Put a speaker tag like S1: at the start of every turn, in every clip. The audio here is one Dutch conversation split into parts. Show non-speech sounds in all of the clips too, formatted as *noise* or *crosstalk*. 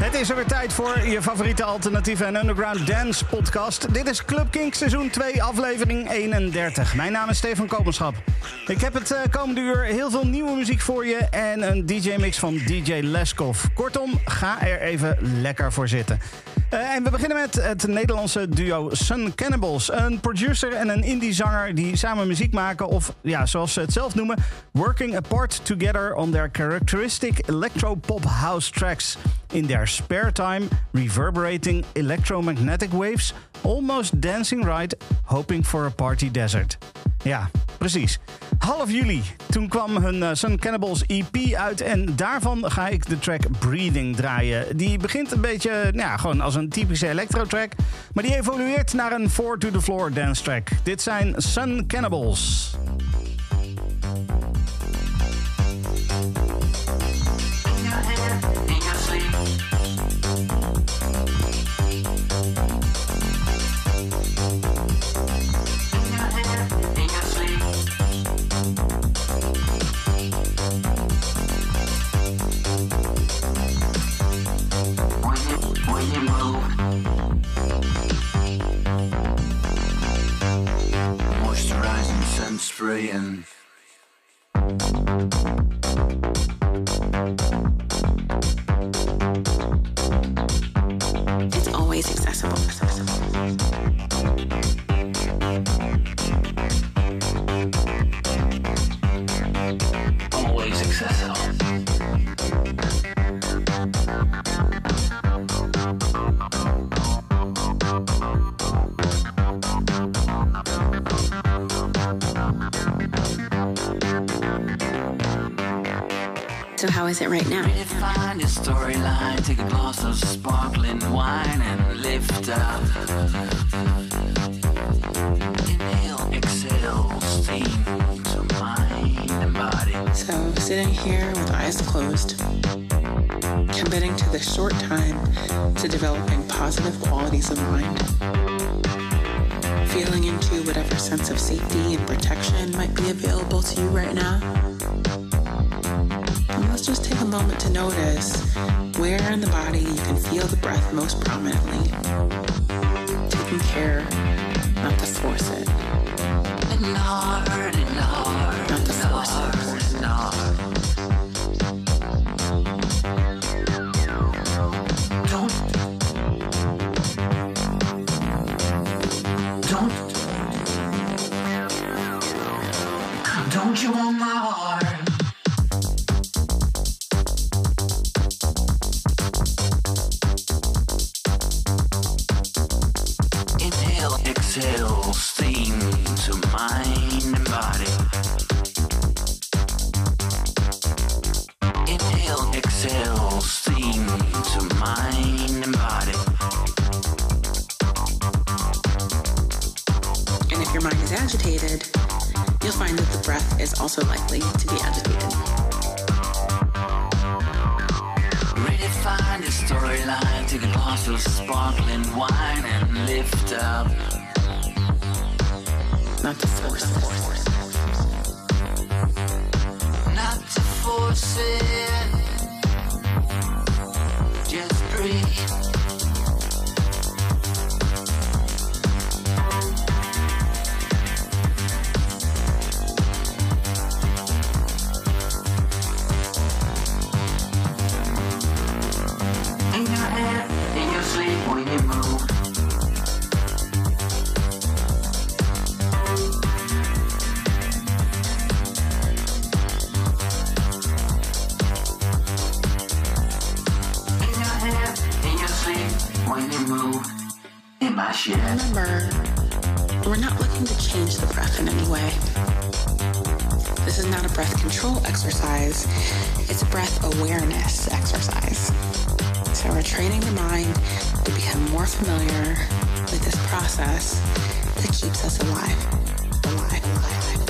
S1: Het is er weer tijd voor je favoriete alternatieve en underground dance podcast. Dit is Club Kink seizoen 2, aflevering 31. Mijn naam is Stefan Kopenschap. Ik heb het eh, komende uur heel veel nieuwe muziek voor je en een DJ-mix van DJ Leskov. Kortom, ga er even lekker voor zitten. Uh, en we beginnen met het Nederlandse duo Sun Cannibals. Een producer en een indie-zanger die samen muziek maken... of ja, zoals ze het zelf noemen... working apart together on their characteristic electro-pop house tracks... in their spare time, reverberating electromagnetic waves... almost dancing right, hoping for a party desert. Ja, precies. Half juli, toen kwam hun uh, Sun Cannibals EP uit en daarvan ga ik de track Breathing draaien. Die begint een beetje, nou ja, gewoon als een typische electro-track, maar die evolueert naar een 4 to the floor dance track. Dit zijn Sun Cannibals.
S2: Spraying.
S3: It's always accessible.
S2: Always accessible.
S3: So how is it right now?
S2: Redefine your storyline. Take a glass of sparkling wine and lift up. Inhale, exhale, steam to mind and body.
S3: So sitting here with eyes closed, committing to the short time to developing positive qualities of mind. Feeling into whatever sense of safety and protection might be available to you right now. Let's just take a moment to notice where in the body you can feel the breath most prominently. Taking care not to force it.
S2: And hard and hard.
S3: To be agitated.
S2: Redefine the storyline, take a glass of sparkling wine and lift up.
S3: Not to force it.
S2: Not to force it. Just breathe.
S3: Control exercise, it's a breath awareness exercise. So we're training the mind to become more familiar with this process that keeps us alive. Alive, alive, alive.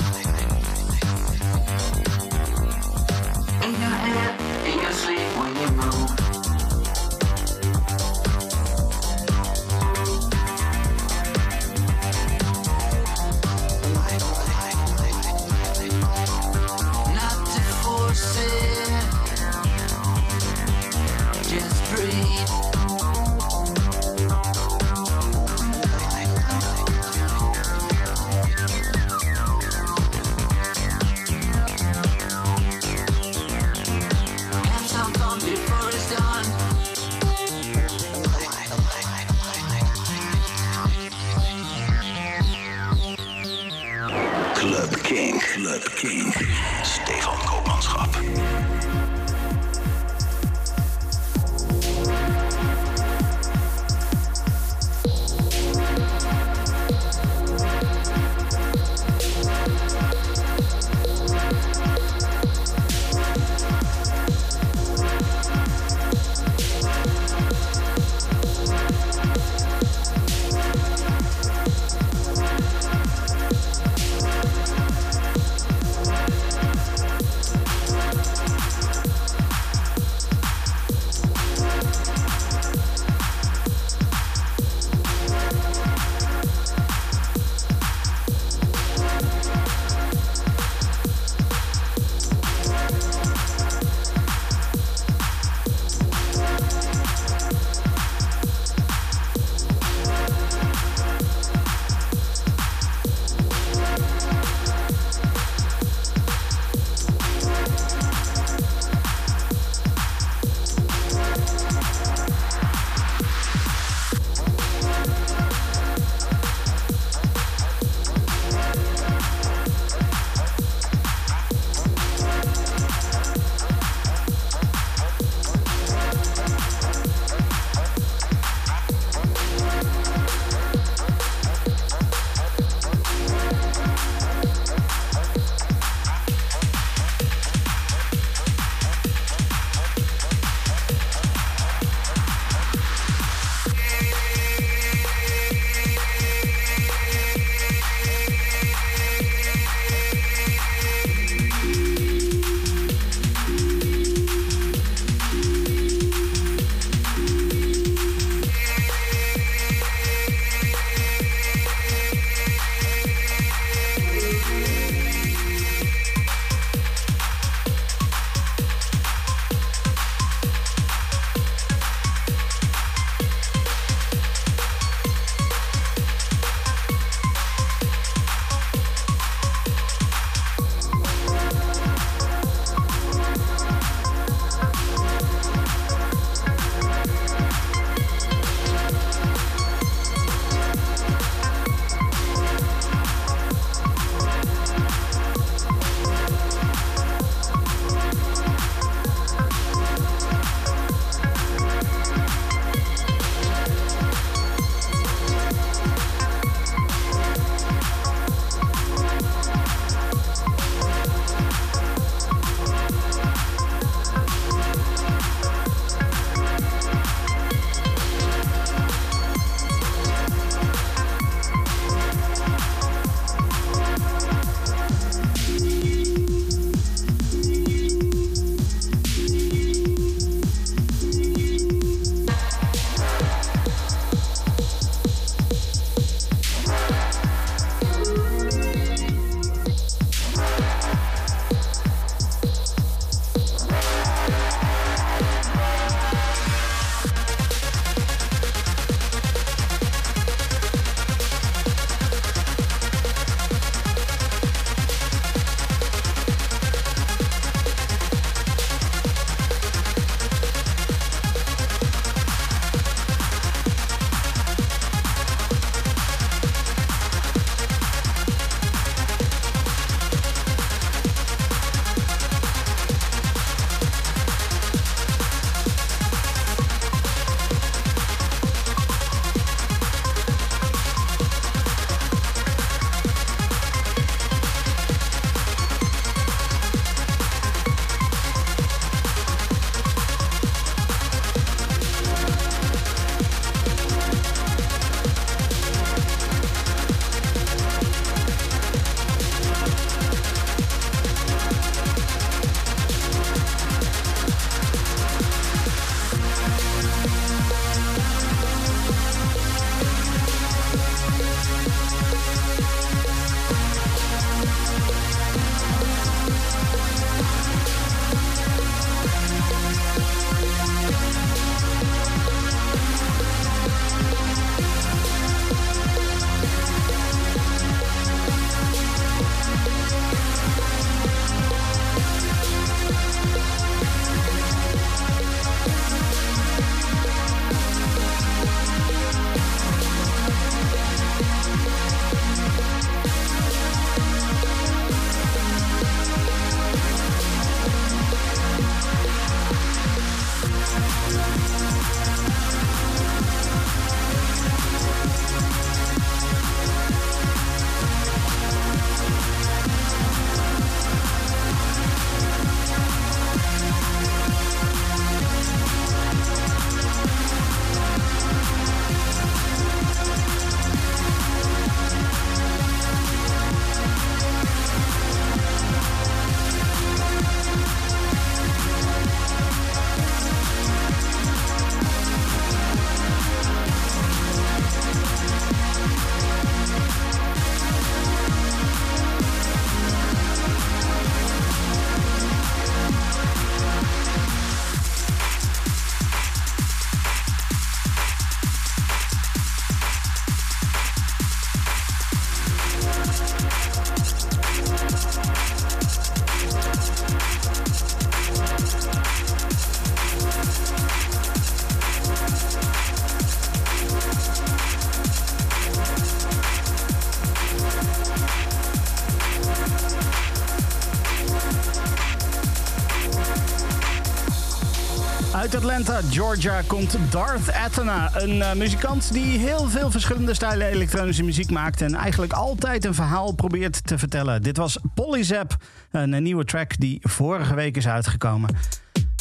S1: Atlanta, Georgia komt Darth Athena. Een uh, muzikant die heel veel verschillende stijlen elektronische muziek maakt... en eigenlijk altijd een verhaal probeert te vertellen. Dit was Polyzap, een, een nieuwe track die vorige week is uitgekomen.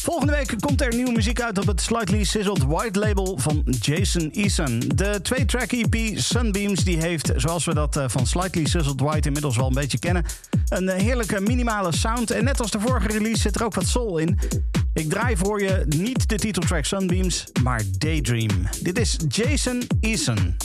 S1: Volgende week komt er nieuwe muziek uit op het Slightly Sizzled White label van Jason Eason. De twee-track EP Sunbeams die heeft, zoals we dat eh, van Slightly Sizzled White inmiddels wel een beetje kennen, een eh, heerlijke minimale sound. En net als de vorige release zit er ook wat soul in. Ik draai voor je niet de titeltrack Sunbeams, maar Daydream. Dit is Jason Eason.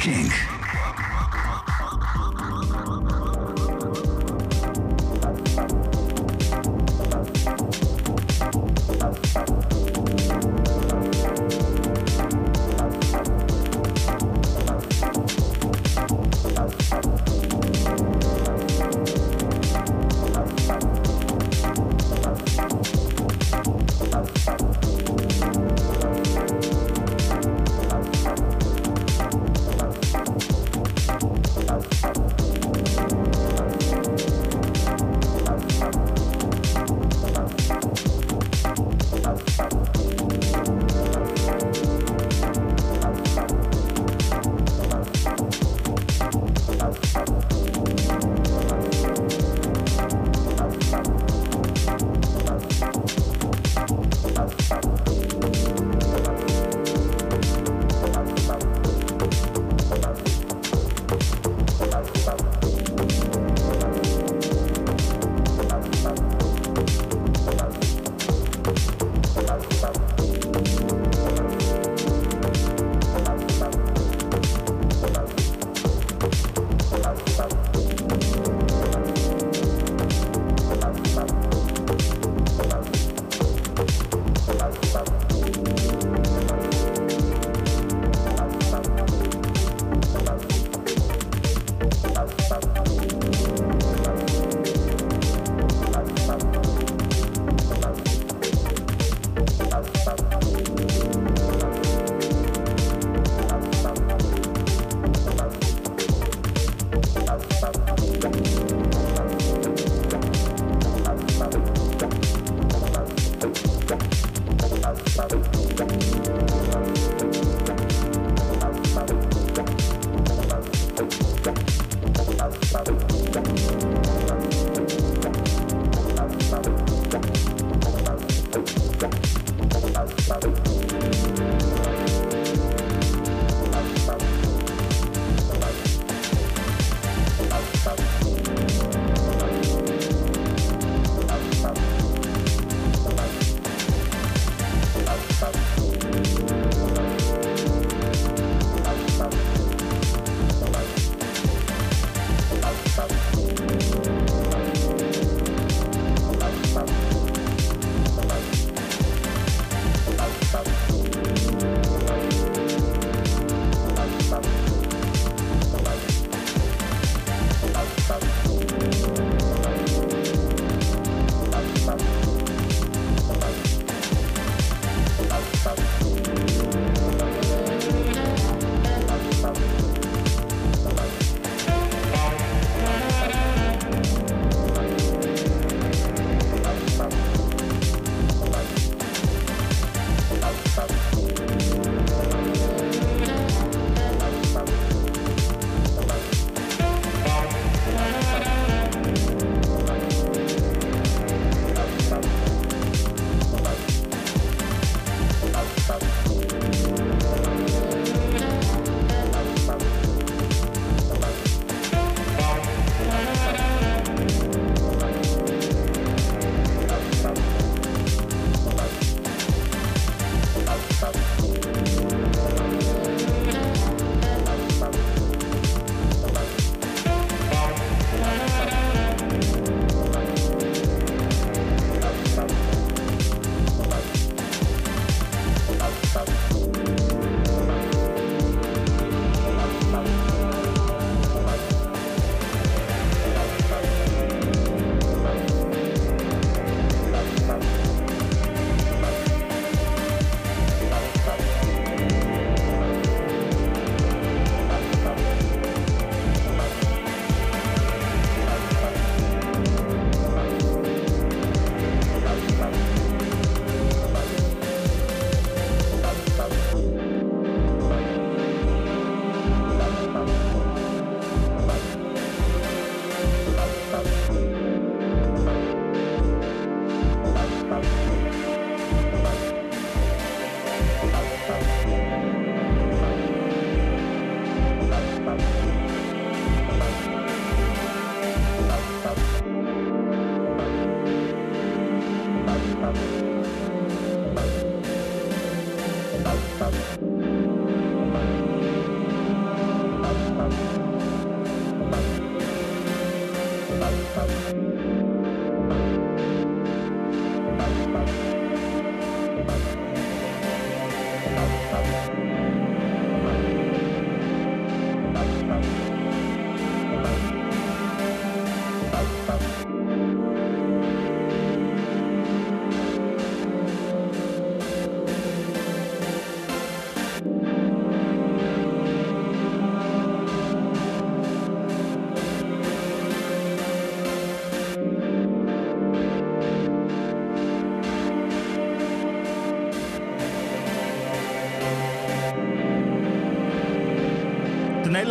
S4: Kink.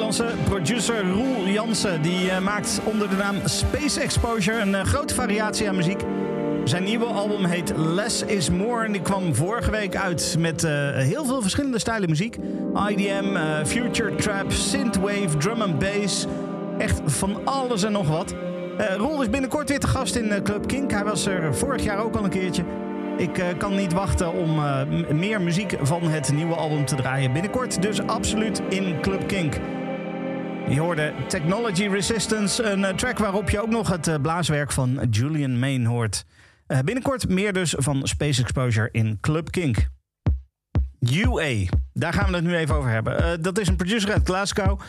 S1: Producer Roel Jansen. Die uh, maakt onder de naam Space Exposure een uh, grote variatie aan muziek. Zijn nieuwe album heet Less is More en die kwam vorige week uit met uh, heel veel verschillende stijlen muziek. IDM, Future Trap, Synthwave, Drum and Bass. Echt van alles en nog wat. Roel is binnenkort weer te gast in Club Kink. Hij was er vorig jaar ook al een keertje. Ik kan niet wachten om meer muziek van het nieuwe album te draaien. Binnenkort dus absoluut in Club Kink. Je hoorde Technology Resistance, een uh, track waarop je ook nog het blaaswerk van Julian Main hoort. binnenkort meer dus van Space Exposure in Club Kink. UA, daar gaan we het nu even over hebben. dat is een producer uit Glasgow.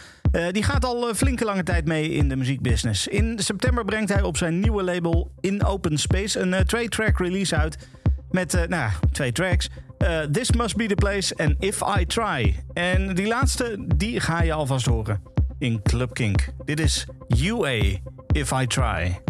S1: die gaat al flinke lange tijd mee in de muziekbusiness. In september brengt hij op zijn nieuwe label In Open Space een twee-track release uit met nou, twee tracks. This Must Be The Place en If I Try. En die laatste, die ga je alvast horen in Club Kink. Dit is UA, If I Try.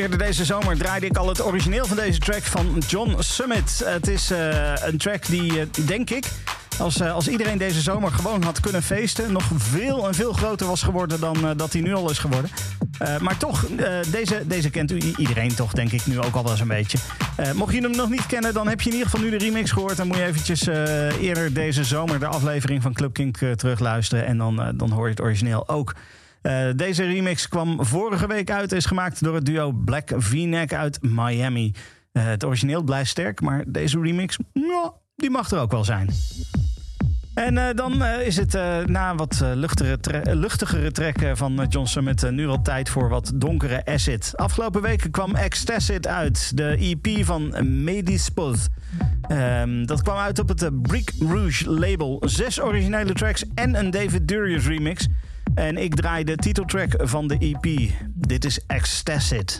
S1: Eerder deze zomer draaide ik al het origineel van deze track van John Summit. Het is uh, een track die, uh, denk ik, Als, eh, als iedereen deze zomer gewoon had kunnen feesten, nog veel en veel groter was geworden dan eh, dat hij nu al is geworden. Eh, maar toch, eh, deze, deze kent u iedereen toch, denk ik, nu ook al wel eens een beetje. Eh, mocht je hem nog niet kennen, dan heb je in ieder geval nu de remix gehoord. Dan moet je eventjes eh, eerder deze zomer de aflevering van Club Kink eh, terugluisteren. En dan, eh, dan hoor je het origineel ook. Eh, deze remix kwam vorige week uit. Is gemaakt door het duo Black V-Neck uit Miami. Eh, het origineel blijft sterk, maar deze remix, die mag er ook wel zijn. En eh, dan is het na wat eh, luchtigere, tre- luchtigere track eh, van John Summit nu al tijd voor wat donkere acid. Afgelopen weken kwam Ecstasid uit, de EP van Medispos. Ehm dat kwam uit op het Brick Rouge label. Zes originele tracks en een David Durius remix. En ik draai de titeltrack van de EP. Dit is Ecstasid.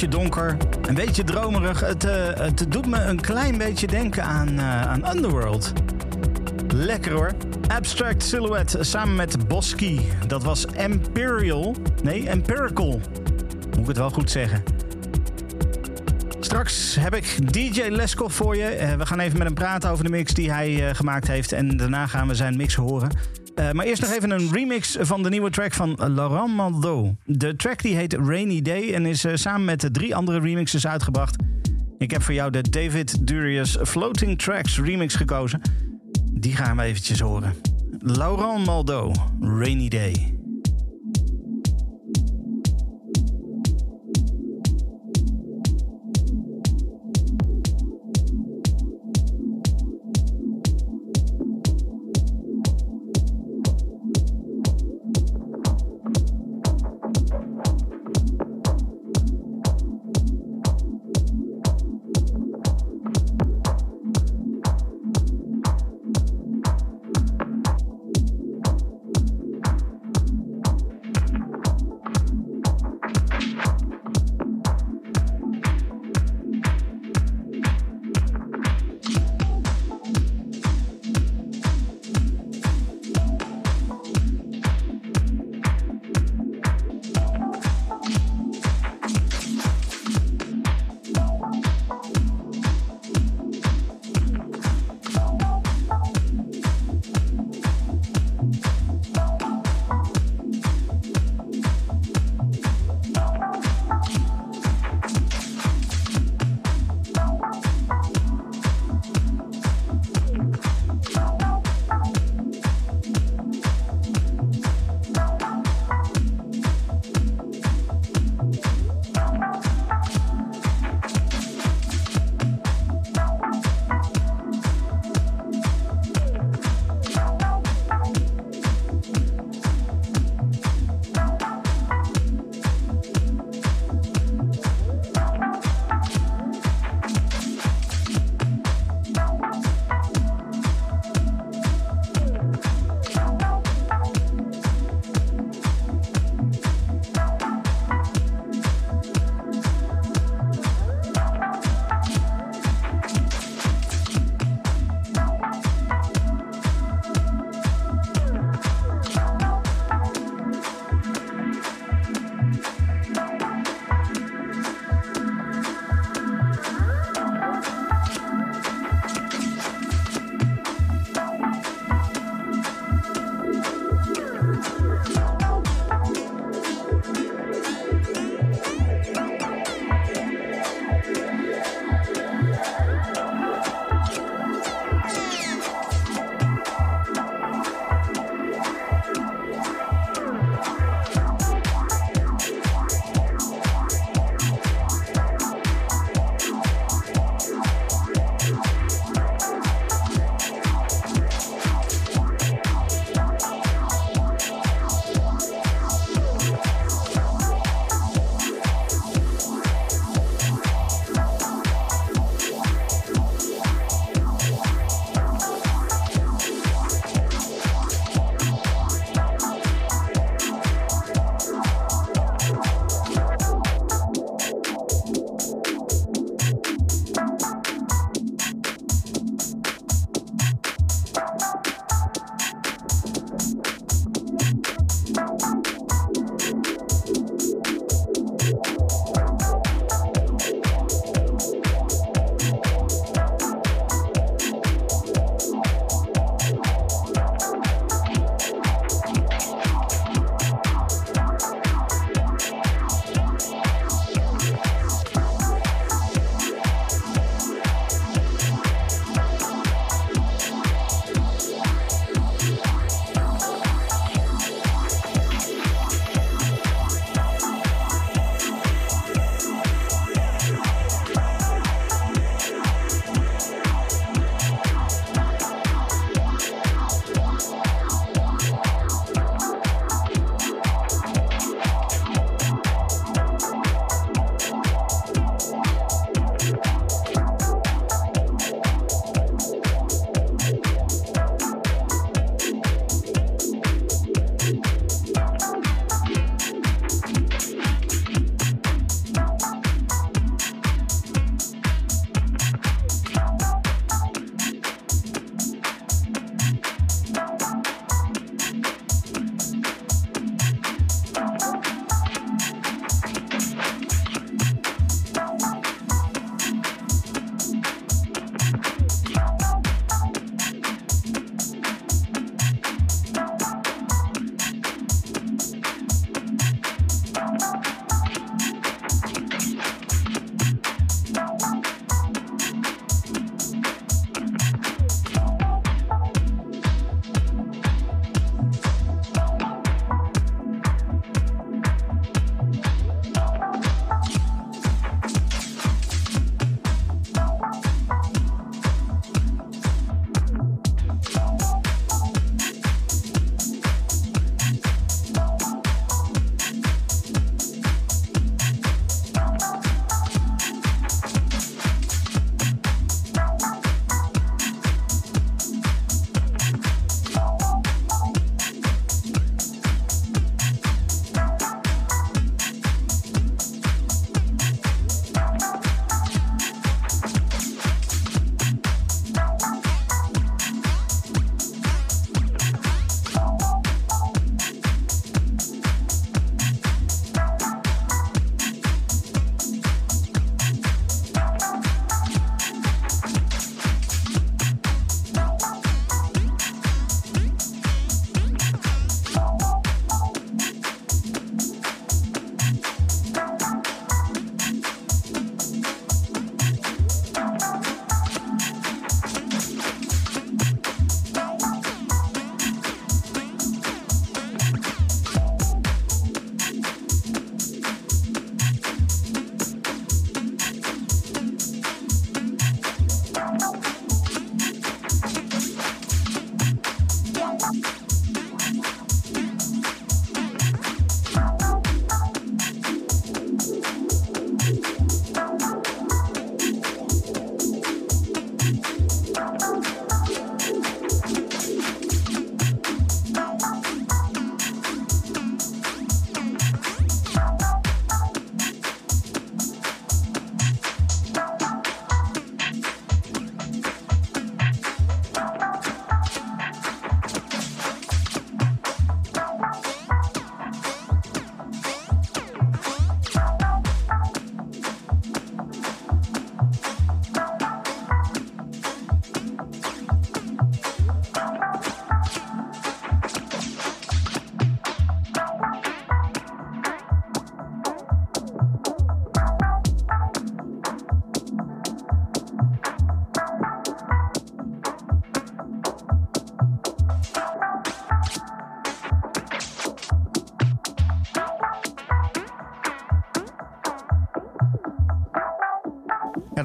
S1: Beetje donker, een beetje dromerig. Het, uh, het doet me een klein beetje denken aan, uh, aan Underworld. Lekker hoor. Abstract Silhouette samen met Bosky. Dat was Imperial. Nee, Empirical. Moet ik het wel goed zeggen. Straks heb ik DJ Leskov voor je. Eh, we gaan even met hem praten over de mix die hij eh, gemaakt heeft. En daarna gaan we zijn mix horen. Uh, maar eerst nog even een remix van de nieuwe track van Laurent Maldo. De track die heet Rainy Day en is samen met drie andere remixes uitgebracht. Ik heb voor jou de David Durius Floating Tracks remix gekozen. Die gaan we eventjes horen. Laurent Maldo, Rainy Day.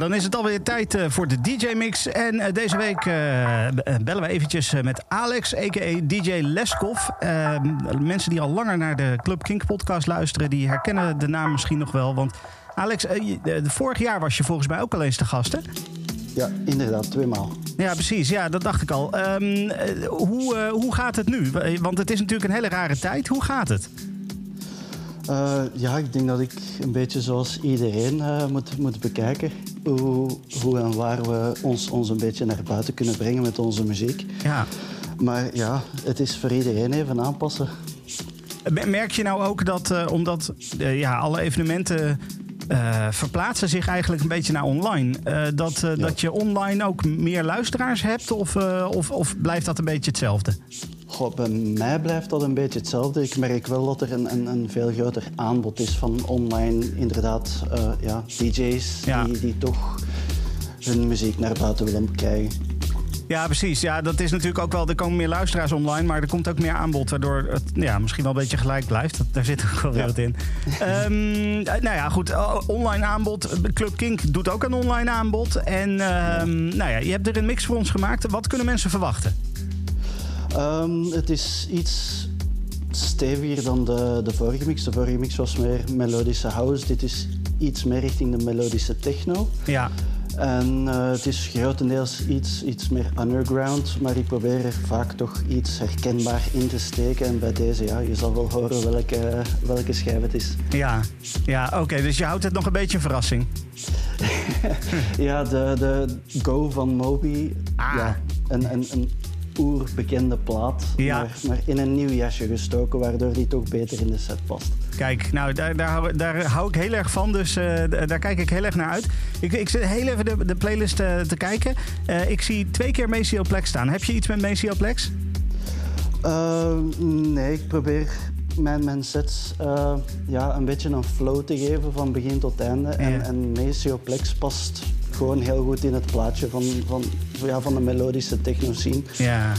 S1: Dan is het alweer tijd eh, voor de DJ-mix. En eh, deze week eh, bellen we eventjes met Alex, a.k.a. DJ Leskov. Eh, mensen die al langer naar de Club Kink podcast luisteren... die herkennen de naam misschien nog wel. Want Alex, vorig jaar was je volgens mij ook al eens te gast, hè?
S5: Ja, inderdaad, tweemaal.
S1: Ja, precies. Ja, dat dacht ik al. Ehm, eh, hoe, hoe gaat het nu? Want het is natuurlijk een hele rare tijd. Hoe gaat het?
S5: Ja, ik denk dat ik een beetje zoals iedereen moet, moet bekijken hoe, hoe en waar we ons, ons een beetje naar buiten kunnen brengen met onze muziek.
S1: Ja.
S5: Maar ja, het is voor iedereen even aanpassen.
S1: Me- Merk je nou ook dat, eh, omdat eh, ja, alle evenementen eh, verplaatsen zich eigenlijk een beetje naar online, dat, dat je online ook meer luisteraars hebt? Of, of, of blijft dat een beetje hetzelfde?
S5: Goh, bij mij blijft dat een beetje hetzelfde. Ik merk wel dat er een, een, een veel groter aanbod is van online, inderdaad, eh, ja, DJ's
S1: Ja.
S5: die, die toch hun muziek naar buiten willen krijgen.
S1: Ja, precies. Ja, dat is natuurlijk ook wel. Er komen meer luisteraars online, maar er komt ook meer aanbod, waardoor het ja, misschien wel een beetje gelijk blijft. Dat, daar zit ook wel weer
S5: Ja.
S1: wat in. *laughs* Ehm, nou ja, goed. eh, Online aanbod. Club Kink doet ook een online aanbod. En ehm, nou ja, je hebt er een mix voor ons gemaakt. Wat kunnen mensen verwachten?
S5: Ehm, het is iets steviger dan de, de vorige mix. De vorige mix was meer melodische house. Dit is iets meer richting de melodische techno.
S1: Ja.
S5: En eh, het is grotendeels iets, iets meer underground, maar ik probeer er vaak toch iets herkenbaar in te steken. En bij deze, ja, je zal wel horen welke, welke schijf het is.
S1: Ja, ja oké. dus je houdt het nog een beetje een verrassing. *laughs*
S5: Ja, de, de Go van Moby,
S1: Ah.
S5: ja, een, een, een oerbekende plaat,
S1: Ja.
S5: maar, maar in een nieuw jasje gestoken, waardoor die toch beter in de set past.
S1: Kijk, nou, daar, daar, hou, daar hou ik heel erg van. Dus eh, daar kijk ik heel erg naar uit. Ik, ik zit heel even de, de playlist eh, te kijken. Eh, ik zie twee keer Plex staan. Heb je iets met Plex?
S5: Eh, nee, ik probeer mijn, mijn sets ja, een beetje een flow te geven van begin tot einde.
S1: Ja.
S5: En, en Mesioplex past gewoon heel goed in het plaatje van, van, ja, van de melodische techno scene.
S1: Ja.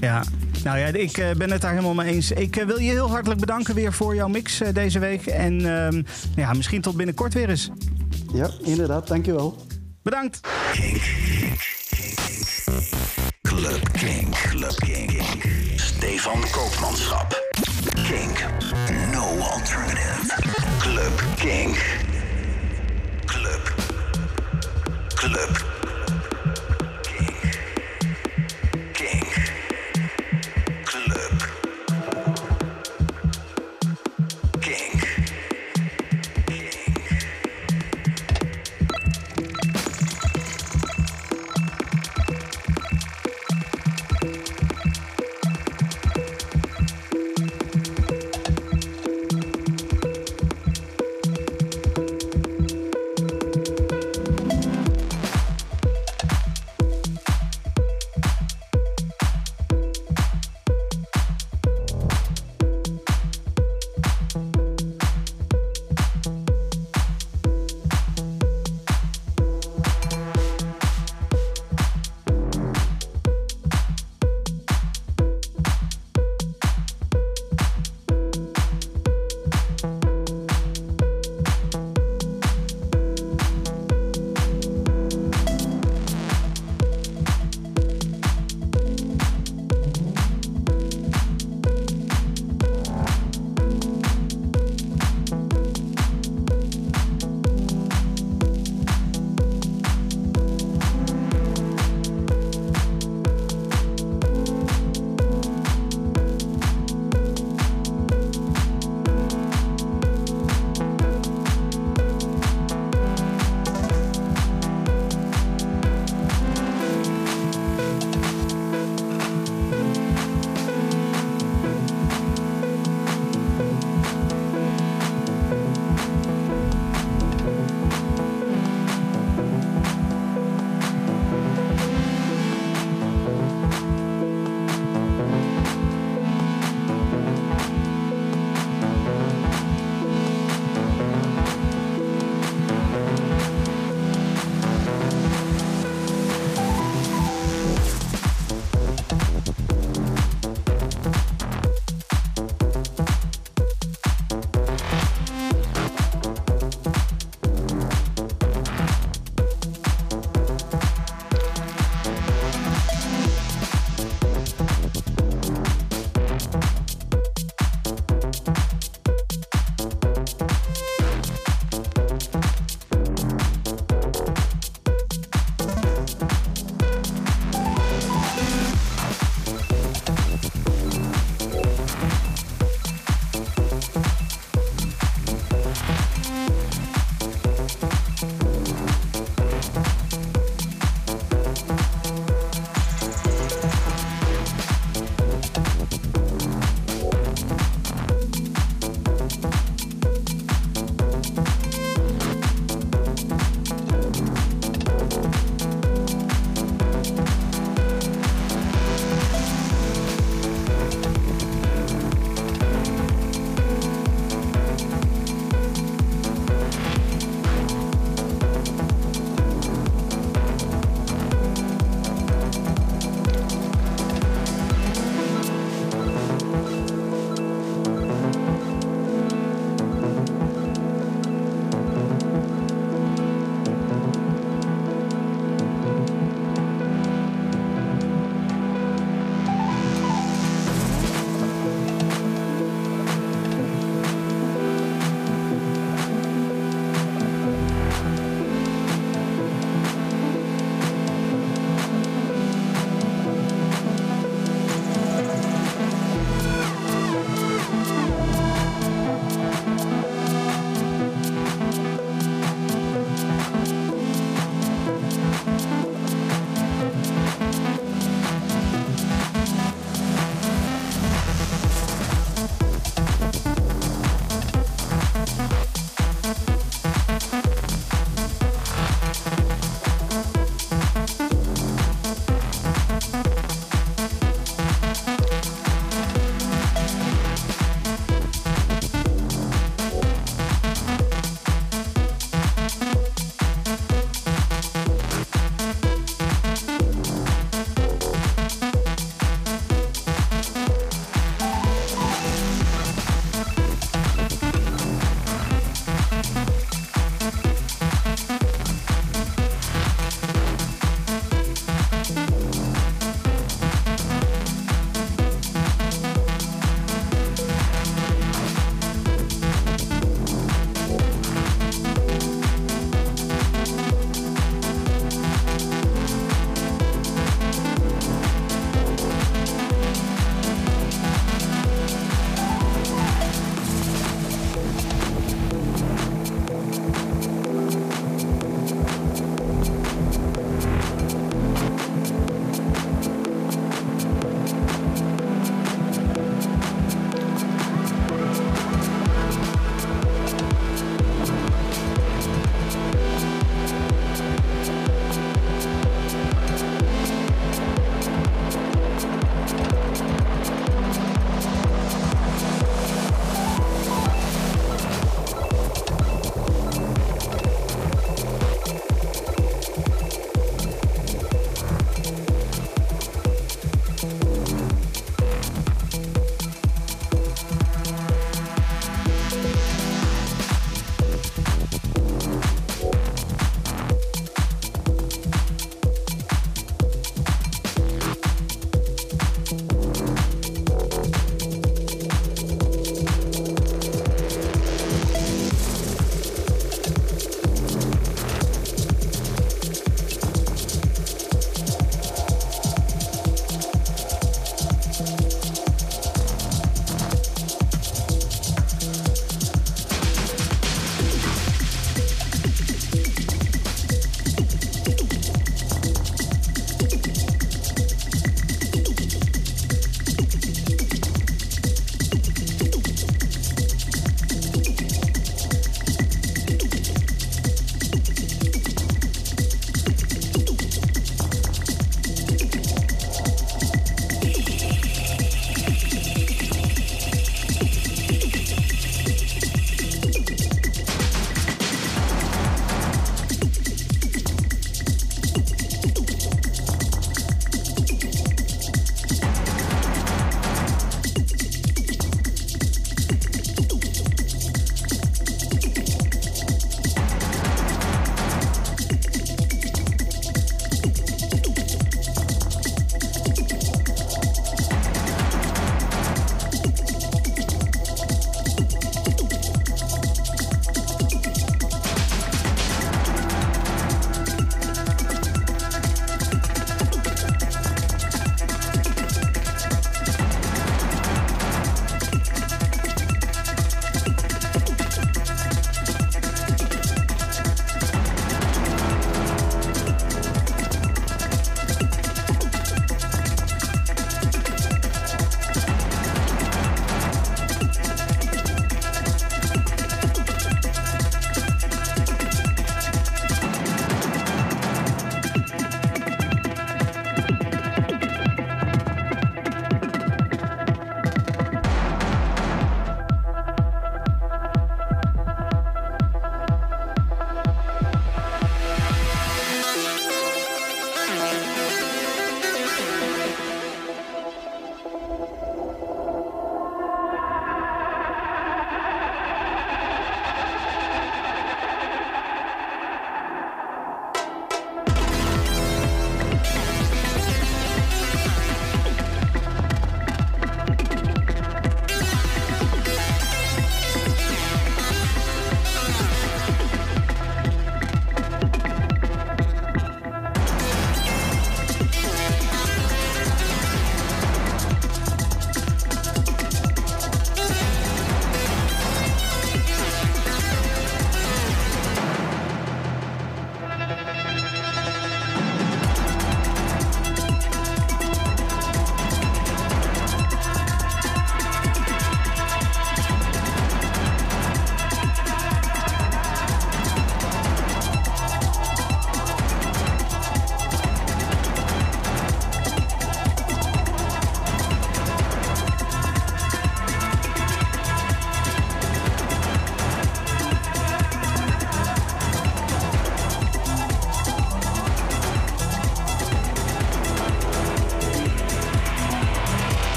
S1: Ja. Nou ja, ik eh, ben het daar helemaal mee eens. Ik eh, wil je heel hartelijk bedanken weer voor jouw mix eh, deze week. En ehm, ja, misschien tot binnenkort weer eens.
S5: Ja, inderdaad, dankjewel.
S1: Bedankt.
S4: Kink. Club Kink. Club Kink. Stefan Koopmanschap. Kink. No alternative. Club Kink. Club.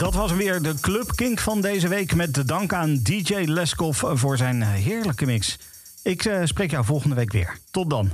S1: Dat was weer de Club Kink van deze week. Met de dank aan DJ Leskov voor zijn heerlijke mix. Ik uh, spreek jou volgende week weer. Tot dan.